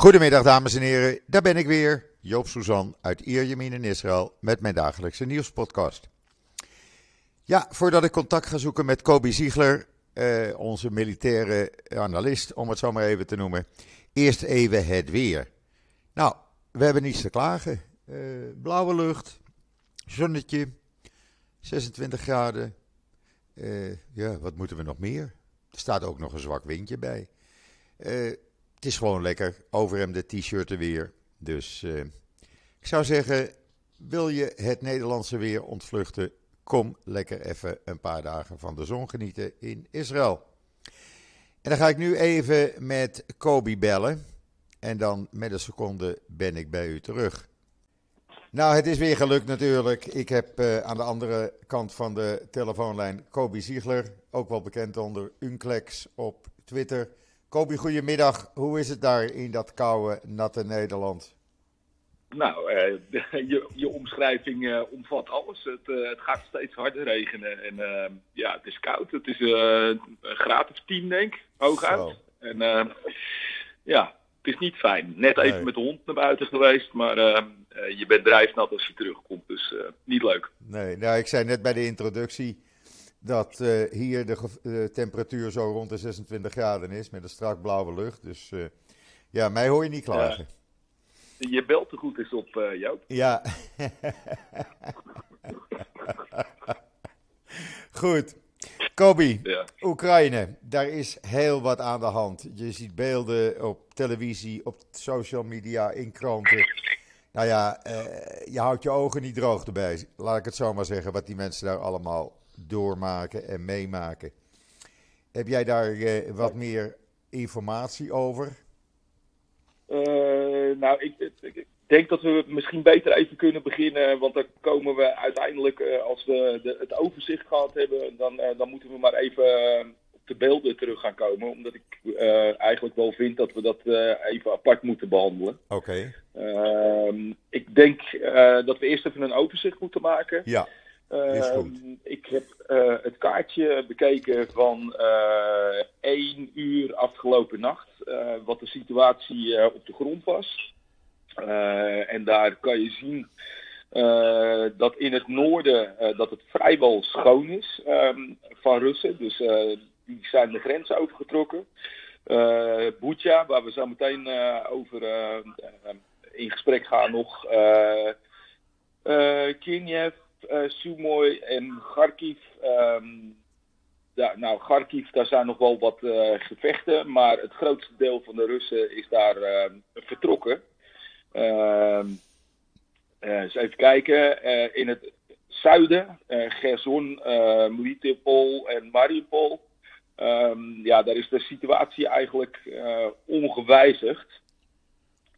Goedemiddag dames en heren, daar ben ik weer, Joop Suzan uit Ierjemien in Israël met mijn dagelijkse nieuwspodcast. Ja, voordat ik contact ga zoeken met Kobi Ziegler, eh, onze militaire analist, om het zo maar even te noemen, eerst even het weer. Nou, we hebben niets te klagen. Eh, blauwe lucht, zonnetje, 26 graden. Eh, ja, wat moeten we nog meer? Er staat ook nog een zwak windje bij. Eh, het is gewoon lekker. Overhemden, t-shirten weer. Dus eh, ik zou zeggen, wil je het Nederlandse weer ontvluchten? Kom lekker even een paar dagen van de zon genieten in Israël. En dan ga ik nu even met Kobi bellen. En dan met een seconde ben ik bij u terug. Nou, het is weer gelukt natuurlijk. Ik heb uh, aan de andere kant van de telefoonlijn Kobi Ziegler, ook wel bekend onder Unclex op Twitter. Kobi, goedemiddag. Hoe is het daar in dat koude, natte Nederland? Nou, uh, je, je, omschrijving uh, omvat alles. Het, uh, het, gaat steeds harder regenen. En ja, het is koud. Het is een graad of tien, denk ik, hooguit. Zo. En ja, het is niet fijn. Net even nee. met de hond naar buiten geweest, maar je bent drijfnat als je terugkomt. Dus niet leuk. Nee, nou, ik zei net bij de introductie dat uh, hier de, de, temperatuur zo rond de 26 graden is met een strak blauwe lucht. Dus uh, ja, mij hoor je niet klagen. Ja. Je belt er goed eens op, uh, Joop. Ja. goed. Kobi, ja. Oekraïne, daar is heel wat aan de hand. Je ziet beelden op televisie, op social media, in kranten. Nou ja, je houdt je ogen niet droog erbij, laat ik het zo maar zeggen, wat die mensen daar allemaal doormaken en meemaken. Heb jij daar uh, wat meer informatie over? Uh, nou, ik, ik, ik, denk dat we misschien beter even kunnen beginnen. Want dan komen we uiteindelijk, uh, als we de, het overzicht gehad hebben, dan, dan moeten we maar even op de beelden terug gaan komen. Omdat ik eigenlijk wel vind dat we dat even apart moeten behandelen. Oké. Okay. ik denk dat we eerst even een overzicht moeten maken. Ja. Uh, ik heb uh, het kaartje bekeken van uh, één uur afgelopen nacht, wat de situatie op de grond was. en daar kan je zien dat in het noorden dat het vrijwel schoon is um, van Russen. Dus die zijn de grens overgetrokken. Uh, waar we zo meteen over in gesprek gaan nog. Kiev, uh, en Kharkiv. Um, nou, Kharkiv, daar zijn nog wel wat uh, gevechten, maar het grootste deel van de Russen is daar uh, vertrokken. Uh, eens even kijken. in het zuiden, Gerson, Melitopol en Mariupol. Um, ja, daar is de situatie eigenlijk ongewijzigd.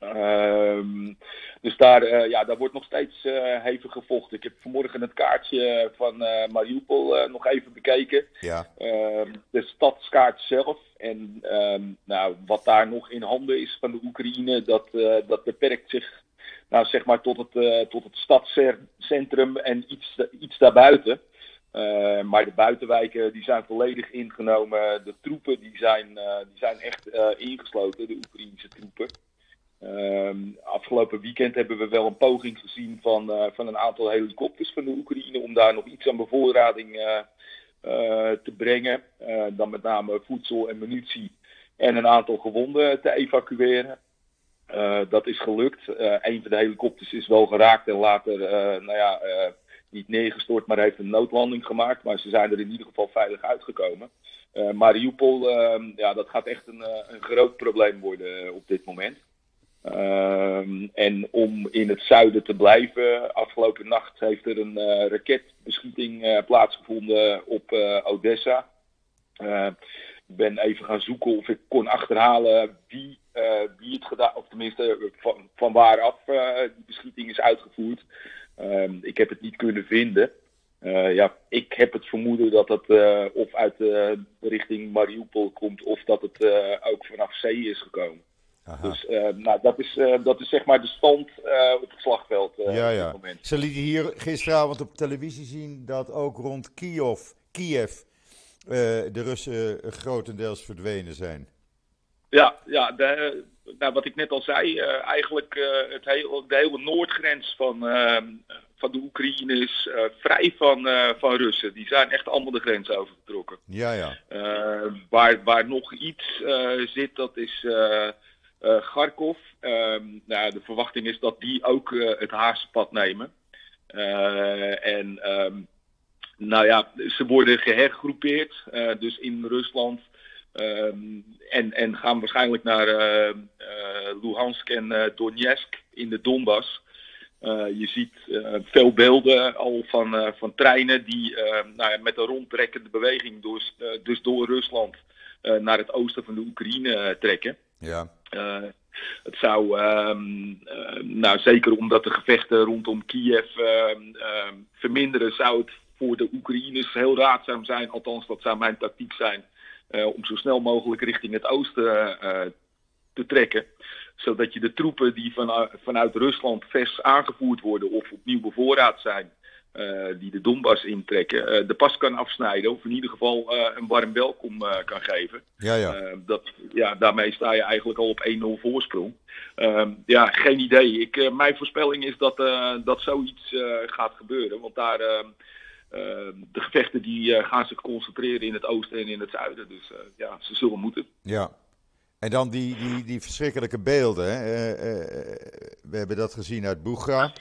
Um, dus daar, uh, ja, daar wordt nog steeds uh, hevig gevochten. Ik heb vanmorgen het kaartje van uh, Mariupol nog even bekeken. Ja. Ehm, de stadskaart zelf. En um, nou, wat daar nog in handen is van de Oekraïne, dat, dat beperkt zich nou, zeg maar tot het, tot het stadscentrum en iets, iets daarbuiten. Uh, maar de buitenwijken die zijn volledig ingenomen. De troepen die zijn, uh, die zijn echt ingesloten, de Oekraïnse troepen. Afgelopen weekend hebben we wel een poging gezien van, uh, van een aantal helikopters van de Oekraïne om daar nog iets aan bevoorrading uh, uh, te brengen. dan met name voedsel en munitie en een aantal gewonden te evacueren. dat is gelukt. een van de helikopters is wel geraakt en later nou ja, niet neergestort, maar heeft een noodlanding gemaakt. Maar ze zijn er in ieder geval veilig uitgekomen. Mariupol, ja, dat gaat echt een, een groot probleem worden op dit moment. Uh, en om in het zuiden te blijven, afgelopen nacht heeft er een uh, raketbeschieting uh, plaatsgevonden op uh, Odessa. ik ben even gaan zoeken of ik kon achterhalen wie, wie het gedaan, of tenminste van, van waaraf die beschieting is uitgevoerd. Ehm, ik heb het niet kunnen vinden. ja, ik heb het vermoeden dat het of uit de richting Mariupol komt of dat het ook vanaf zee is gekomen. Aha. Dus uh, nou, dat, is, uh, dat is zeg maar de stand uh, op het slagveld ja, op ja. dit moment. Ze lieten hier gisteravond op televisie zien dat ook rond Kiev, Kiev de Russen grotendeels verdwenen zijn. Ja, ja de, nou, wat ik net al zei, eigenlijk het heel, de hele noordgrens van, ehm, van de Oekraïne is vrij van, van Russen. Die zijn echt allemaal de grens overgetrokken. Ja, ja. waar, waar nog iets zit, dat is Kharkov. Ehm, nou, de verwachting is dat die ook het Haagse nemen. en ehm, nou ja, ze worden gehergroepeerd, dus in Rusland. Um, en, en gaan waarschijnlijk naar uh, Luhansk en Donetsk in de Donbass. je ziet veel beelden al van, van treinen die nou ja, met een rondtrekkende beweging door, dus door Rusland naar het oosten van de Oekraïne trekken. Ja. Het zou, um, nou zeker omdat de gevechten rondom Kiev ehm, verminderen, zou het voor de Oekraïners heel raadzaam zijn. Althans, dat zou mijn tactiek zijn eh, om zo snel mogelijk richting het oosten eh, te trekken. Zodat je de troepen die van, vanuit Rusland vers aangevoerd worden of opnieuw bevoorraad zijn, die de Donbass intrekken, uh, de pas kan afsnijden. Of in ieder geval uh, een warm welkom kan geven. Ja, ja. dat, ja, daarmee sta je eigenlijk al op 1-0 voorsprong. Ehm, ja, geen idee. Ik, mijn voorspelling is dat, dat zoiets gaat gebeuren. Want daar ehm, Ehm, de gevechten die eh, gaan zich concentreren in het oosten en in het zuiden. Dus eh, ja, ze zullen moeten. Ja. En dan die, die, die verschrikkelijke beelden. Hè? Eh, we hebben dat gezien uit Boegra.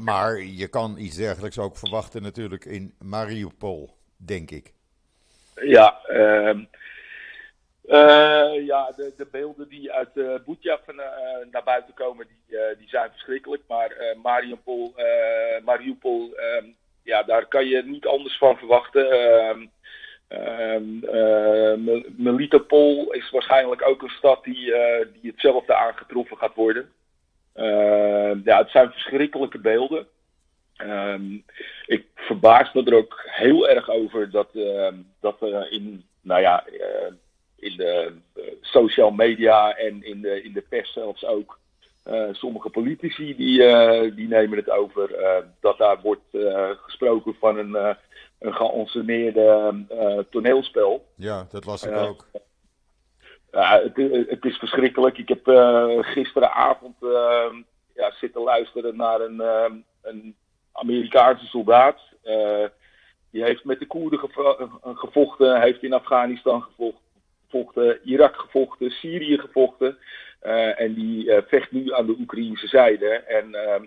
Maar je kan iets dergelijks ook verwachten natuurlijk in Mariupol, denk ik. Ja, uh, ja de, de, beelden die uit uh, naar buiten komen, die, die zijn verschrikkelijk. Maar Mariupol, Mariupol ehm, ja, daar kan je niet anders van verwachten. Uh, Melitopol is waarschijnlijk ook een stad die, die hetzelfde aangetroffen gaat worden. Ehm, ja, het zijn verschrikkelijke beelden. ik verbaas me er ook heel erg over dat, dat in, nou ja, eh, in de social media en in de, in de pers zelfs ook uh, sommige politici die, die nemen het over dat daar wordt gesproken van een, een geanceneerde toneelspel. Ja, dat las ik ook. Het, het, is verschrikkelijk. Ik heb gisteravond ja, zitten luisteren naar een, een Amerikaanse soldaat. die heeft met de Koerden gevochten, heeft in Afghanistan gevochten, Irak gevochten, Syrië gevochten. Eh, en die eh, vecht nu aan de Oekraïnse zijde. En ehm,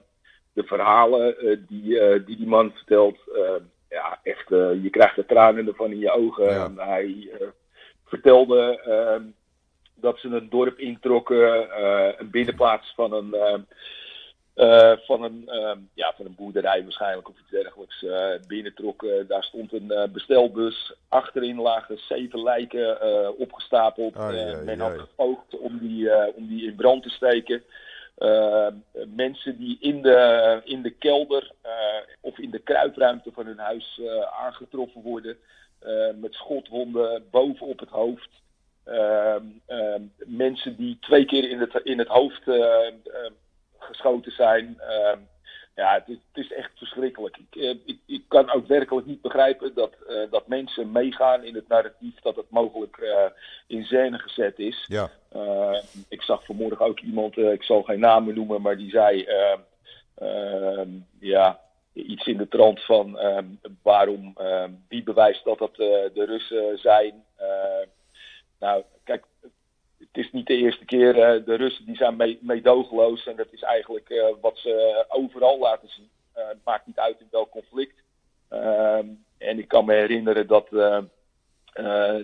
de verhalen eh, die, die die man vertelt, ja, echt, je krijgt de tranen ervan in je ogen. Hij vertelde ehm, dat ze een dorp introkken, een binnenplaats van een uh, van, een, ja, van een boerderij waarschijnlijk of iets dergelijks uh, binnentrok. daar stond een bestelbus. Achterin lagen zeven lijken opgestapeld. men had gepoogd om die, om die in brand te steken. mensen die in de, in de kelder of in de kruipruimte van hun huis aangetroffen worden. met schotwonden bovenop het hoofd. Mensen die twee keer in het, in het hoofd geschoten zijn. Ehm, ja, het is, het is, echt verschrikkelijk. Ik, eh, ik, ik, kan ook werkelijk niet begrijpen dat, uh, dat mensen meegaan in het narratief dat het mogelijk uh, in scène gezet is. Ja. ik zag vanmorgen ook iemand, ik zal geen namen noemen, maar die zei ehm, ehm, ja, iets in de trant van waarom, wie bewijst dat dat de Russen zijn. Nou, kijk, het is niet de eerste keer. Uh, de Russen die zijn meedogenloos. En dat is eigenlijk uh, wat ze overal laten zien. Uh, het maakt niet uit in welk conflict. Ehm, en ik kan me herinneren dat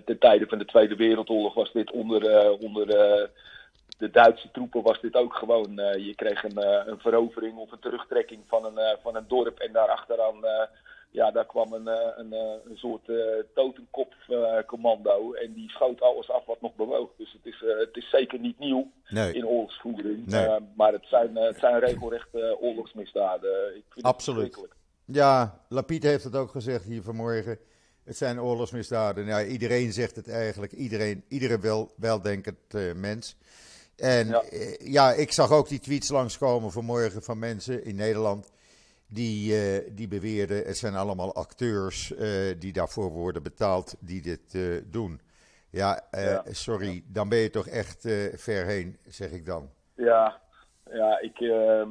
ten tijde van de Tweede Wereldoorlog was dit onder, onder de Duitse troepen was dit ook gewoon. je kreeg een, een verovering of een terugtrekking van een, van een dorp. En daarachteraan ja, daar kwam een, eh, een, eh, een soort uh, totenkopcommando en die schoot alles af wat nog bewoog. Dus het is, het is zeker niet nieuw in oorlogsvoering. maar het zijn, het zijn regelrecht oorlogsmisdaden. Ik vind Absoluut. Het ja, Lapid heeft het ook gezegd hier vanmorgen. Het zijn oorlogsmisdaden. Ja, iedereen zegt het eigenlijk. Iedereen, iedere wel, weldenkend mens. En ja. ja. ik zag ook die tweets langskomen vanmorgen van mensen in Nederland die, uh, die beweerden, het zijn allemaal acteurs uh, die daarvoor worden betaald die dit uh, doen. Ja, sorry, dan ben je toch echt ver heen, zeg ik dan. Ja, ja ik, ehm,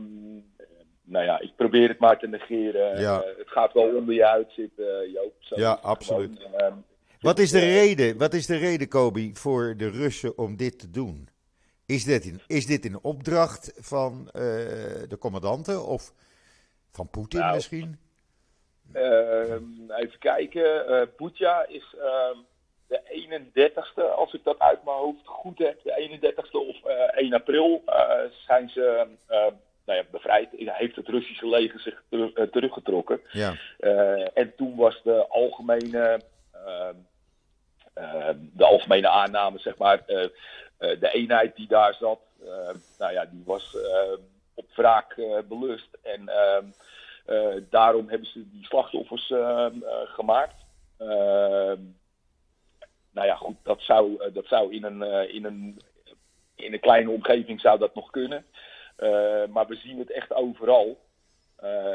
nou ja, ik probeer het maar te negeren. Ja. het gaat wel onder je uitzitten, Joop. Zo ja, absoluut. Gewoon, ehm, wat is de reden, wat is de reden, Kobi, voor de Russen om dit te doen? Is dit in, is dit in opdracht van de commandanten of van Poetin nou, misschien? Ehm, even kijken. Uh, Butja is uh, de 31ste, als ik dat uit mijn hoofd goed heb. De 31ste of 1 eh, april uh, zijn ze nou ja, bevrijd. Heeft het Russische leger zich ter, teruggetrokken. Ja. en toen was de algemene, ehm, de algemene aanname, zeg maar, de eenheid die daar zat, nou ja, die was op wraak belust. En uh, daarom hebben ze die slachtoffers uh, gemaakt. Ehm, nou ja, goed, dat zou, dat zou in, een, in, een, in een kleine omgeving zou dat nog kunnen. maar we zien het echt overal.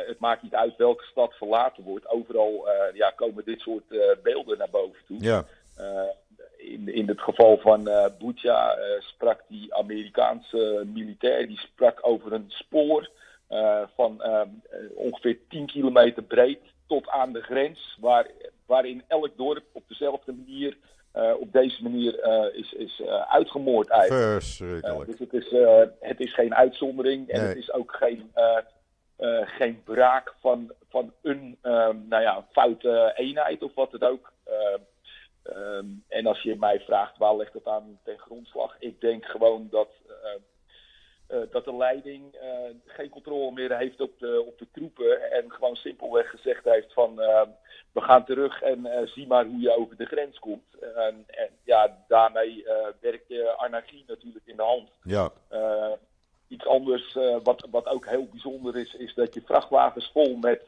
het maakt niet uit welke stad verlaten wordt. Overal ja, komen dit soort beelden naar boven toe. Ja. In, in het geval van uh, Butja sprak die Amerikaanse militair, die sprak over een spoor uh, van uh, ongeveer 10 kilometer breed tot aan de grens, waar, waarin elk dorp op dezelfde manier, uh, op deze manier is, is uitgemoord eigenlijk. Verschrikkelijk. dus het is, het is geen uitzondering en nee. het is ook geen, geen braak van, van een nou ja, foute eenheid of wat het ook. Um, en als je mij vraagt waar ligt het aan ten grondslag, ik denk gewoon dat uh, dat de leiding uh, geen controle meer heeft op de, op de troepen. En gewoon simpelweg gezegd heeft van we gaan terug en zie maar hoe je over de grens komt. en ja, daarmee werkt je anarchie natuurlijk in de hand. Ja. iets anders wat, wat ook heel bijzonder is, is dat je vrachtwagens vol met,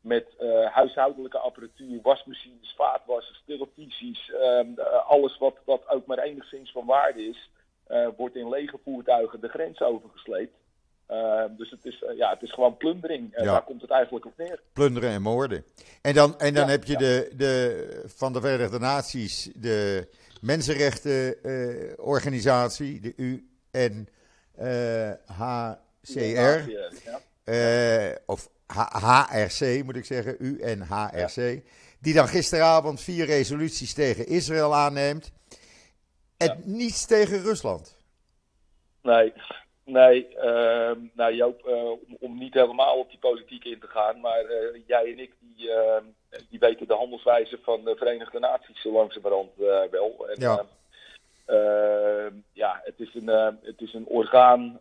met huishoudelijke apparatuur, wasmachines, vaatwassers, televisies, alles wat, wat ook maar enigszins van waarde is uh, wordt in lege voertuigen de grens overgesleept. Uh, dus het is, ja, het is gewoon plundering. Ja. Daar komt het eigenlijk op neer. Plunderen en moorden. En dan, en dan ja, heb je de, de, van de Verenigde Naties de mensenrechtenorganisatie, de UNHCR. of HRC moet ik zeggen, UNHRC. Die dan gisteravond vier resoluties tegen Israël aanneemt. En ja. niets tegen Rusland. Nee, nee. Uh, nou Joop, uh, om, om, niet helemaal op die politiek in te gaan, maar uh, jij en ik die, die weten de handelswijze van de Verenigde Naties zo langzamerhand wel. En, ja. Ehm, ja, het is een, het is een orgaan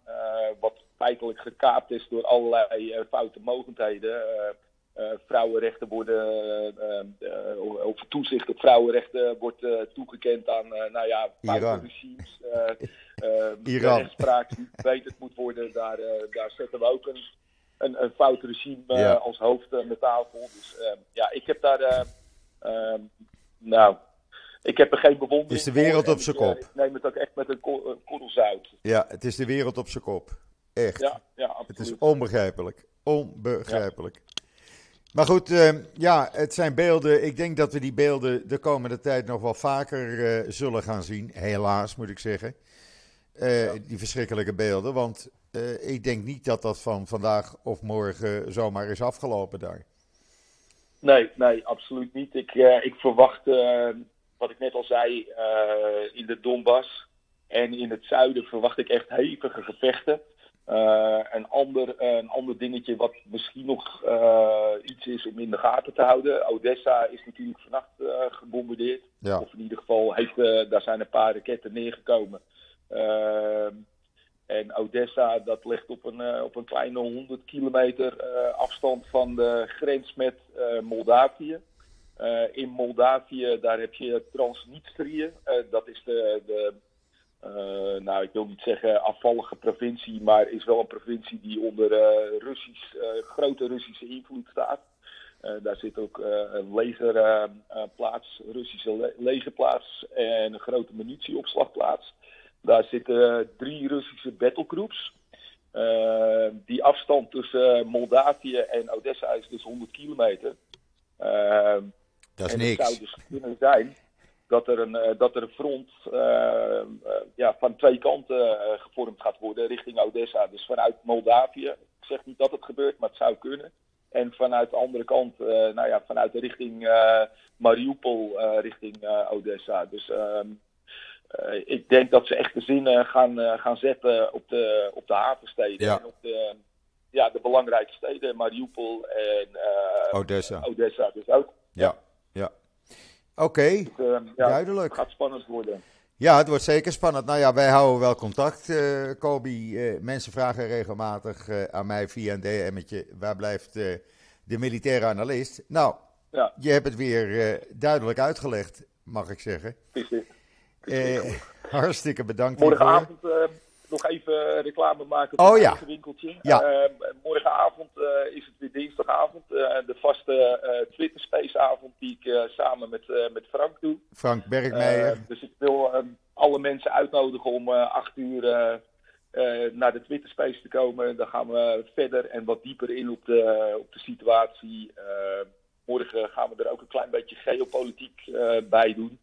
wat feitelijk gekaapt is door allerlei foute mogendheden. Vrouwenrechten worden, of toezicht op vrouwenrechten wordt toegekend aan, nou ja, Iran. regimes. Iran. De rechtspraak die verbeterd moet worden, daar, daar zetten we ook een, een, een fout regime Ja. als hoofd aan de tafel. Dus ja, ik heb daar, nou, ik heb er geen bewondering Het is de wereld op zijn kop. Ik neem het ook echt met een ko- een korrel zout. Ja, het is de wereld op zijn kop. Echt. Ja, ja, het absoluut. is onbegrijpelijk. Onbegrijpelijk. Maar goed, uh, ja, het zijn beelden. Ik denk dat we die beelden de komende tijd nog wel vaker uh, zullen gaan zien. Helaas, moet ik zeggen. Uh, ja. Die verschrikkelijke beelden. Want ik denk niet dat dat van vandaag of morgen zomaar is afgelopen daar. Nee, nee, absoluut niet. Ik, ik verwacht, wat ik net al zei, in de Donbass en in het zuiden verwacht ik echt hevige gevechten. Uh, een, ander, uh, een ander dingetje wat misschien nog uh, iets is om in de gaten te houden. Odessa is natuurlijk vannacht gebombardeerd. Ja. Of in ieder geval, heeft, daar zijn een paar raketten neergekomen. en Odessa, dat ligt op een, op een kleine 100 kilometer afstand van de grens met Moldavië. In Moldavië, daar heb je Transnistrië. dat is de, de uh, nou, ik wil niet zeggen afvallige provincie, maar is wel een provincie die onder Russisch, grote Russische invloed staat. daar zit ook een legerplaats, Russische le legerplaats en een grote munitieopslagplaats. Daar zitten drie Russische battlegroups. die afstand tussen Moldavië en Odessa is dus 100 kilometer. Dat is en niks. Het zou dus kunnen zijn dat er een, dat er een front ja, van twee kanten gevormd gaat worden richting Odessa. Dus vanuit Moldavië. Ik zeg niet dat het gebeurt, maar het zou kunnen. En vanuit de andere kant, nou ja, vanuit de richting Mariupol, richting Odessa. Dus ehm, ik denk dat ze echt de zin gaan, gaan zetten op de, op de havensteden. En op de, ja, de belangrijke steden, Mariupol en Odessa. Odessa dus ook. Ja, Oké, dus, uh, ja, duidelijk. Het gaat spannend worden. Ja, het wordt zeker spannend. Nou ja, wij houden wel contact, uh, Kobi. Uh, mensen vragen regelmatig uh, aan mij via een DM'tje, waar blijft de militaire analist? Nou, ja. je hebt het weer duidelijk uitgelegd, mag ik zeggen. Precies. hartstikke bedankt Morgenavond nog even reclame maken voor oh, ja. winkeltje. Ja. Uh, morgenavond uh, is het weer dinsdagavond. Uh, de vaste Twitter Space avond die ik samen met, met Frank doe. Frank Bergmeijer. dus ik wil ehm, alle mensen uitnodigen om acht uur naar de Twitter Space te komen. Dan gaan we verder en wat dieper in op de, op de situatie. morgen gaan we er ook een klein beetje geopolitiek bij doen.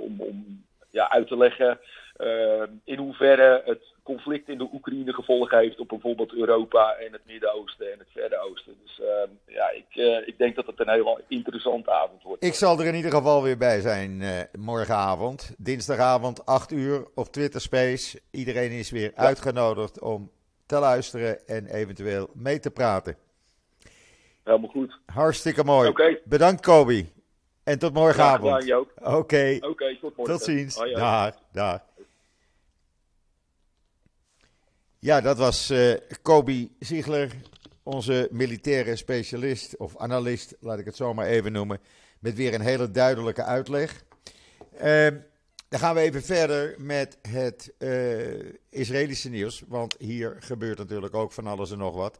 om, om ja, uit te leggen uh, in hoeverre het conflict in de Oekraïne gevolgen heeft op bijvoorbeeld Europa en het Midden-Oosten en het Verre Oosten. Dus uh, ja, ik, uh, ik denk dat het een heel interessante avond wordt. Ik zal er in ieder geval weer bij zijn eh, morgenavond. Dinsdagavond, 8 uur op Twitter Space. Iedereen is weer ja. uitgenodigd om te luisteren en eventueel mee te praten. Helemaal goed. Hartstikke mooi. Okay. Bedankt, Kobi. En tot morgenavond. Oké. Okay. okay, tot morgen. Tot ziens. Hoi, hoi. Dag, dag. Ja, dat was uh, Kobi Ziegler, onze militaire specialist of analist, laat ik het zo maar even noemen, met weer een hele duidelijke uitleg. Uh, dan gaan we even verder met het uh, Israëlische nieuws, want hier gebeurt natuurlijk ook van alles en nog wat.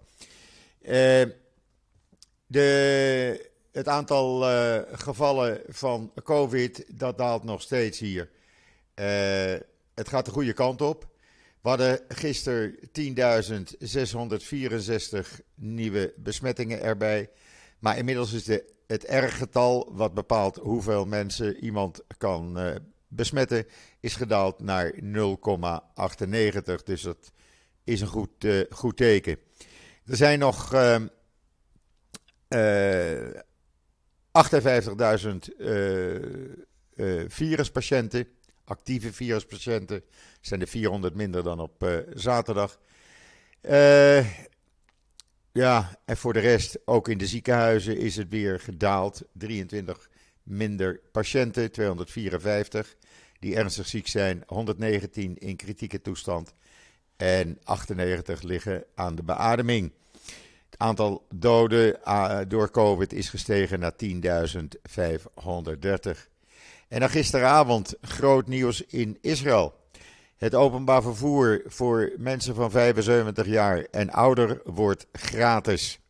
de, het aantal gevallen van COVID, dat daalt nog steeds hier. het gaat de goede kant op. We hadden gisteren 10.664 nieuwe besmettingen erbij. Maar inmiddels is de, het R-getal, wat bepaalt hoeveel mensen iemand kan uh, besmetten, is gedaald naar 0,98. Dus dat is een goed, uh, goed teken. Er zijn nog uh, uh, 58.000 viruspatiënten actieve viruspatiënten zijn er 400 minder dan op uh, zaterdag. Uh, ja, en voor de rest, ook in de ziekenhuizen is het weer gedaald. 23 minder patiënten, 254 die ernstig ziek zijn, 119 in kritieke toestand en 98 liggen aan de beademing. Het aantal doden uh, door COVID is gestegen naar 10.530. En dan gisteravond groot nieuws in Israël. Het openbaar vervoer voor mensen van 75 jaar en ouder wordt gratis.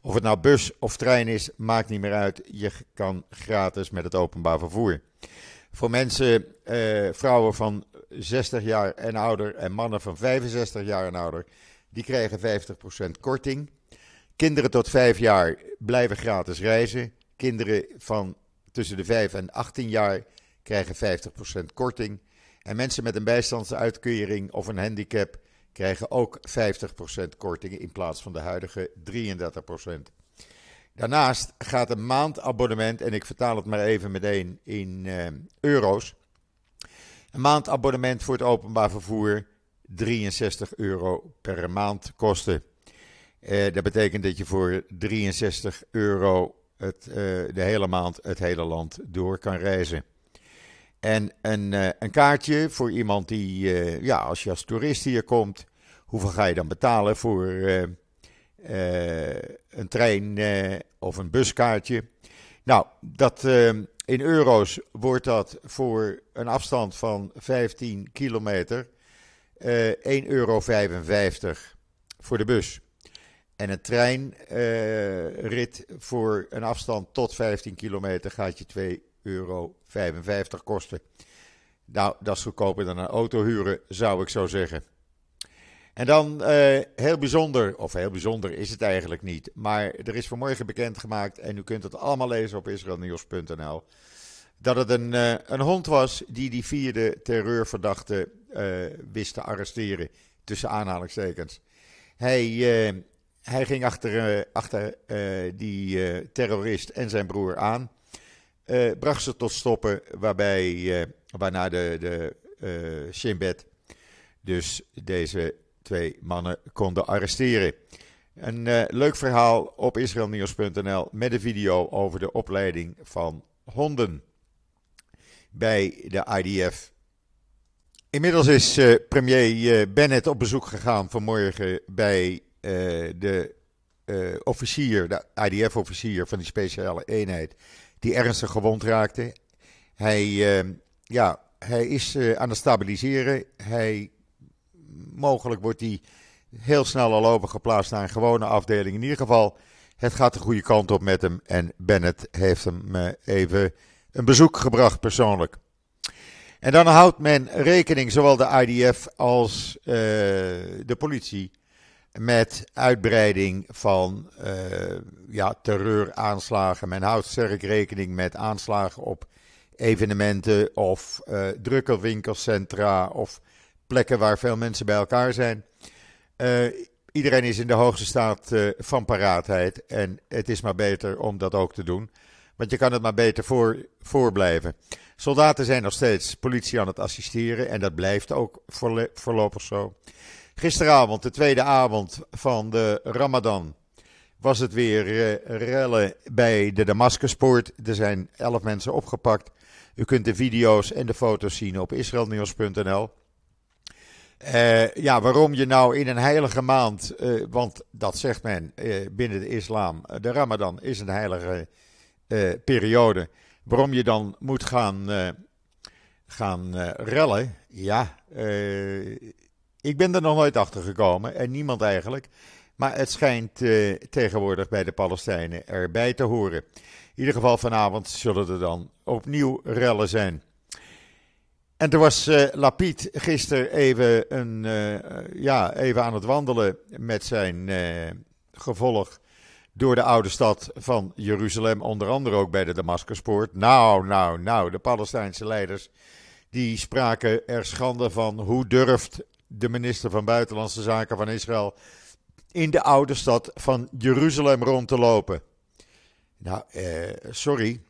Of het nou bus of trein is, maakt niet meer uit. Je kan gratis met het openbaar vervoer. Voor mensen, eh, vrouwen van 60 jaar en ouder en mannen van 65 jaar en ouder, die krijgen 50% korting. Kinderen tot 5 jaar blijven gratis reizen. Kinderen van tussen de 5 en 18 jaar krijgen 50% korting. En mensen met een bijstandsuitkering of een handicap krijgen ook 50% korting in plaats van de huidige 33%. Daarnaast gaat een maandabonnement, en ik vertaal het maar even meteen in uh, euro's. Een maandabonnement voor het openbaar vervoer 63 euro per maand kosten. Uh, dat betekent dat je voor 63 euro het, uh, de hele maand het hele land door kan reizen. En een, uh, een kaartje voor iemand die, uh, ja, als je als toerist hier komt, hoeveel ga je dan betalen voor een trein of een buskaartje? Nou, dat, in euro's wordt dat voor een afstand van 15 kilometer 1,55 euro voor de bus. En een treinrit voor een afstand tot 15 kilometer gaat je 2 euro 55 kosten. Nou, dat is goedkoper dan een auto huren, zou ik zo zeggen. En dan uh, heel bijzonder, of heel bijzonder is het eigenlijk niet, maar er is vanmorgen bekendgemaakt, en u kunt het allemaal lezen op israelnieuws.nl, dat het een, uh, een hond was die die vierde terreurverdachte wist te arresteren, tussen aanhalingstekens. Hij, hij ging achter, achter die terrorist en zijn broer aan, bracht ze tot stoppen, waarbij, waarna de, de dus deze twee mannen konden arresteren. Een leuk verhaal op israelnieuws.nl met een video over de opleiding van honden bij de IDF. Inmiddels is premier Bennett op bezoek gegaan vanmorgen bij de officier, de IDF-officier van die speciale eenheid, die ernstig gewond raakte. Hij, ja, hij is aan het stabiliseren. Hij, mogelijk wordt hij heel snel al overgeplaatst naar een gewone afdeling. In ieder geval, het gaat de goede kant op met hem. En Bennett heeft hem eh, even een bezoek gebracht persoonlijk. En dan houdt men rekening, zowel de IDF als de politie, met uitbreiding van uh, ja, terreuraanslagen. Men houdt sterk rekening met aanslagen op evenementen of uh, drukke winkelcentra of plekken waar veel mensen bij elkaar zijn. Uh, iedereen is in de hoogste staat van paraatheid. En het is maar beter om dat ook te doen. Want je kan het maar beter voor, voorblijven. Soldaten zijn nog steeds politie aan het assisteren. En dat blijft ook voorlopig zo. Gisteravond, de tweede avond van de Ramadan, was het weer uh, rellen bij de Damascuspoort. Er zijn elf mensen opgepakt. U kunt de video's en de foto's zien op israelnieuws.nl. Uh, ja, waarom je nou in een heilige maand, uh, want dat zegt men binnen de islam, de Ramadan is een heilige periode, waarom je dan moet gaan, gaan rellen, ja, ik ben er nog nooit achter gekomen en niemand eigenlijk, maar het schijnt tegenwoordig bij de Palestijnen erbij te horen. In ieder geval vanavond zullen er dan opnieuw rellen zijn. En toen was uh, Lapid gisteren even, een, uh, ja, even aan het wandelen met zijn gevolg door de oude stad van Jeruzalem, onder andere ook bij de Damascuspoort. Nou, nou, nou, de Palestijnse leiders die spraken er schande van. Hoe durft de minister van Buitenlandse Zaken van Israël in de oude stad van Jeruzalem rond te lopen? Nou, sorry,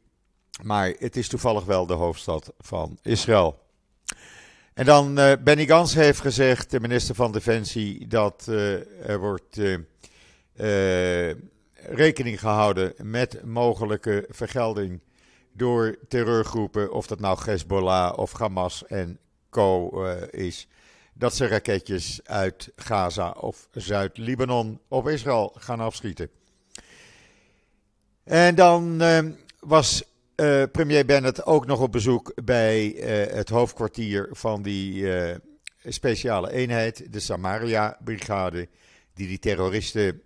maar het is toevallig wel de hoofdstad van Israël. En dan uh, Benny Gans heeft gezegd, de minister van Defensie, dat uh, er wordt uh, rekening gehouden met mogelijke vergelding door terreurgroepen, of dat nou Hezbollah of Hamas en co is, dat ze raketjes uit Gaza of Zuid-Libanon op Israël gaan afschieten. En dan was uh, premier Bennett ook nog op bezoek bij uh, het hoofdkwartier van die uh, speciale eenheid, de Samaria-brigade, die die terroristen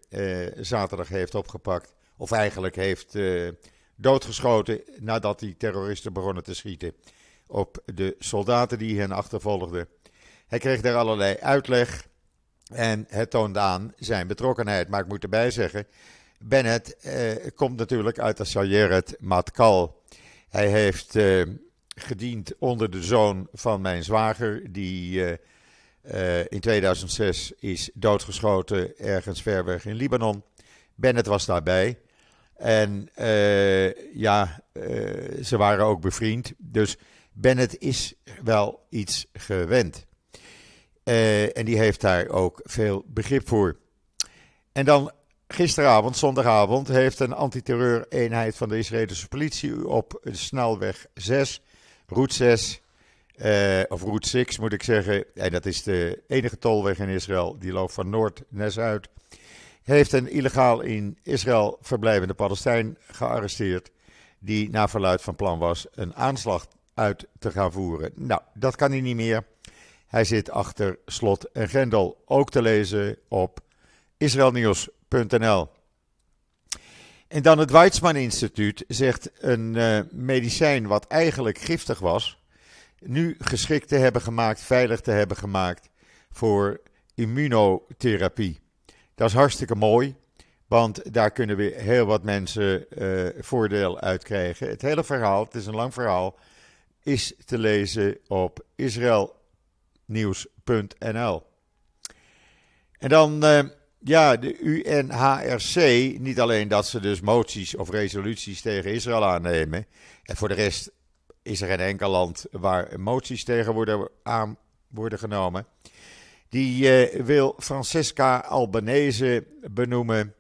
zaterdag heeft opgepakt. Of eigenlijk heeft doodgeschoten nadat die terroristen begonnen te schieten op de soldaten die hen achtervolgden. Hij kreeg daar allerlei uitleg en het toonde aan zijn betrokkenheid. Maar ik moet erbij zeggen, Bennett komt natuurlijk uit de Sayeret Matkal. Hij heeft uh, gediend onder de zoon van mijn zwager, die uh, uh, in 2006 is doodgeschoten ergens ver weg in Libanon. Bennett was daarbij. En ja, ze waren ook bevriend. Dus Bennett is wel iets gewend. En die heeft daar ook veel begrip voor. En dan Gisteravond, zondagavond, heeft een antiterreureenheid van de Israëlische politie op de snelweg 6, route 6, uh, of route 6 moet ik zeggen, en dat is de enige tolweg in Israël, die loopt van noord naar zuid, heeft een illegaal in Israël verblijvende Palestijn gearresteerd, die naar verluid van plan was een aanslag uit te gaan voeren. Nou, dat kan hij niet meer. Hij zit achter slot en grendel, ook te lezen op Israël Nieuws. En dan het Weizmann Instituut zegt een uh, medicijn wat eigenlijk giftig was, nu geschikt te hebben gemaakt, veilig te hebben gemaakt voor immunotherapie. Dat is hartstikke mooi, Want daar kunnen weer heel wat mensen voordeel uit krijgen. Het hele verhaal, het is een lang verhaal, is te lezen op israelnieuws.nl. En dan ja, de UNHRC, niet alleen dat ze dus moties of resoluties tegen Israël aannemen. En voor de rest is er geen enkel land waar moties tegen worden, aan worden genomen. Die eh, wil Francesca Albanese benoemen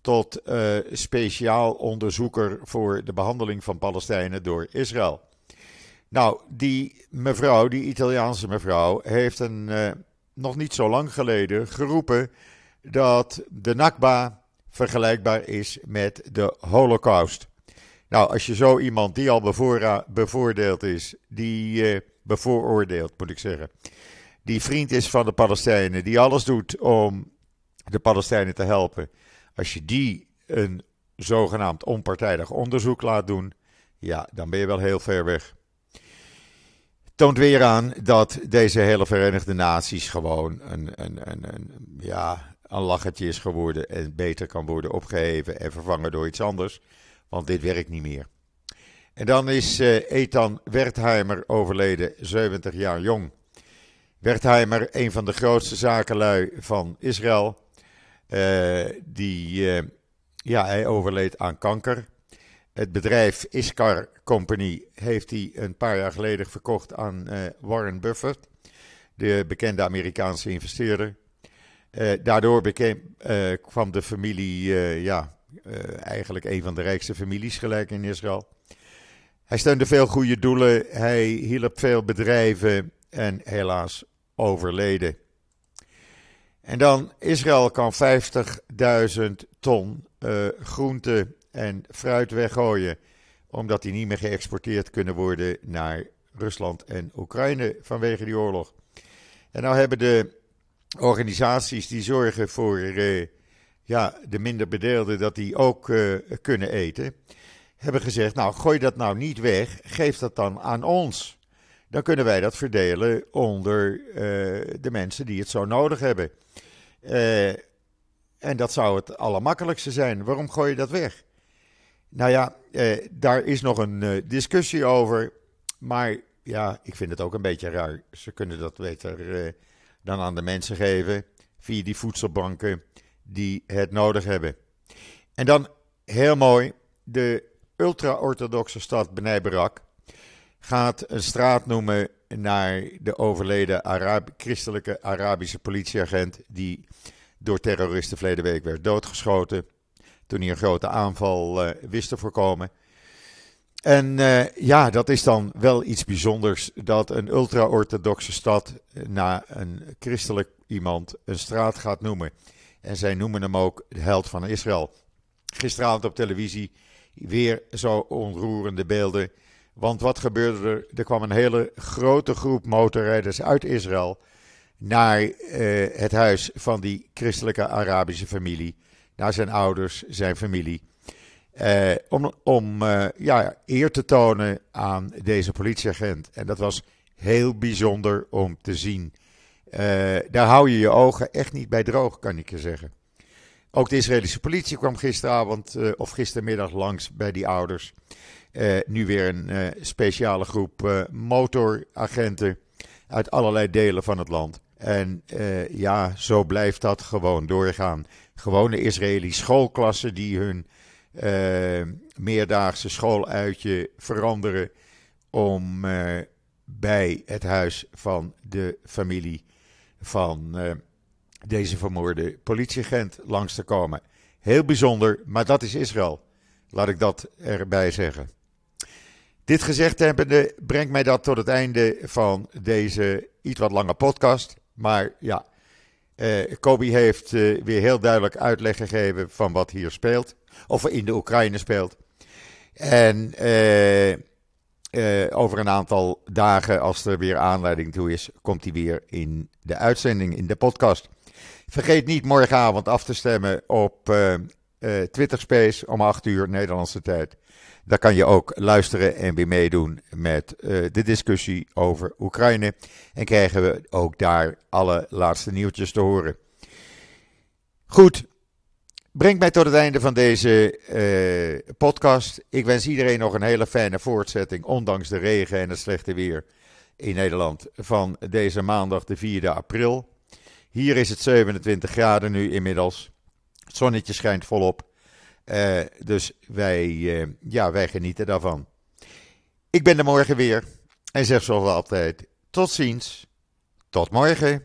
tot uh, speciaal onderzoeker voor de behandeling van Palestijnen door Israël. Nou, die mevrouw, die Italiaanse mevrouw, heeft een, uh, nog niet zo lang geleden geroepen dat de Nakba vergelijkbaar is met de Holocaust. Nou, als je zo iemand die al bevoordeeld is, die uh, bevooroordeeld moet ik zeggen, die vriend is van de Palestijnen, die alles doet om de Palestijnen te helpen, als je die een zogenaamd onpartijdig onderzoek laat doen, ja, dan ben je wel heel ver weg. Toont weer aan dat deze hele Verenigde Naties gewoon een, een, een, een ja, een lachertje is geworden en beter kan worden opgeheven en vervangen door iets anders. Want dit werkt niet meer. En dan is uh, Ethan Wertheimer overleden, 70 jaar jong. Wertheimer, een van de grootste zakenlui van Israël. Uh, die, uh, ja, hij overleed aan kanker. Het bedrijf Iskar Company heeft hij een paar jaar geleden verkocht aan Warren Buffett, de bekende Amerikaanse investeerder. Uh, daardoor uh, kwam de familie, ja, eigenlijk een van de rijkste families gelijk in Israël. Hij steunde veel goede doelen, hij hielp veel bedrijven en helaas overleden. En dan, Israël kan 50.000 ton groente en fruit weggooien, omdat die niet meer geëxporteerd kunnen worden naar Rusland en Oekraïne vanwege die oorlog. En nou hebben de organisaties die zorgen voor uh, ja, de minder bedeelden, dat die ook uh, kunnen eten, hebben gezegd: Nou, gooi dat nou niet weg, geef dat dan aan ons. Dan kunnen wij dat verdelen onder uh, de mensen die het zo nodig hebben. en dat zou het allermakkelijkste zijn. Waarom gooi je dat weg? Nou ja, daar is nog een discussie over. Maar ja, ik vind het ook een beetje raar. Ze kunnen dat beter dan aan de mensen geven via die voedselbanken die het nodig hebben. En dan heel mooi, de ultra-orthodoxe stad Bnei Barak gaat een straat noemen naar de overleden Arab christelijke Arabische politieagent die door terroristen verleden week werd doodgeschoten toen hij een grote aanval uh, wist te voorkomen. En uh, ja, dat is dan wel iets bijzonders dat een ultra-orthodoxe stad na een christelijk iemand een straat gaat noemen. En zij noemen hem ook de held van Israël. Gisteravond op televisie weer zo onroerende beelden. Want wat gebeurde er? Er kwam een hele grote groep motorrijders uit Israël naar het huis van die christelijke Arabische familie. Naar zijn ouders, zijn familie. Uh, om om uh, ja, eer te tonen aan deze politieagent. En dat was heel bijzonder om te zien. Uh, daar hou je je ogen echt niet bij droog, kan ik je zeggen. Ook de Israëlische politie kwam gisteravond of gistermiddag langs bij die ouders. nu weer een speciale groep motoragenten uit allerlei delen van het land. En ja, zo blijft dat gewoon doorgaan. Gewone Israëlische schoolklassen die hun uh, meerdaagse schooluitje veranderen om uh, bij het huis van de familie van uh, deze vermoorde politieagent langs te komen. Heel bijzonder, maar dat is Israël. Laat ik dat erbij zeggen. Dit gezegd hebbende brengt mij dat tot het einde van deze iets wat lange podcast. Maar ja, uh, Kobe heeft uh, weer heel duidelijk uitleg gegeven van wat hier speelt of in de Oekraïne speelt. En eh, eh, over een aantal dagen, als er weer aanleiding toe is, komt hij weer in de uitzending, in de podcast. Vergeet niet morgenavond af te stemmen op Twitter Space om 8 uur Nederlandse tijd. Daar kan je ook luisteren en weer meedoen met uh, de discussie over Oekraïne. En krijgen we ook daar alle laatste nieuwtjes te horen. Goed, brengt mij tot het einde van deze uh, podcast. Ik wens iedereen nog een hele fijne voortzetting, ondanks de regen en het slechte weer in Nederland, van deze maandag, de 4e april. Hier is het 27 graden nu inmiddels. Het zonnetje schijnt volop. Uh, dus wij, uh, ja, wij genieten daarvan. Ik ben er morgen weer en zeg zoals altijd: tot ziens, tot morgen.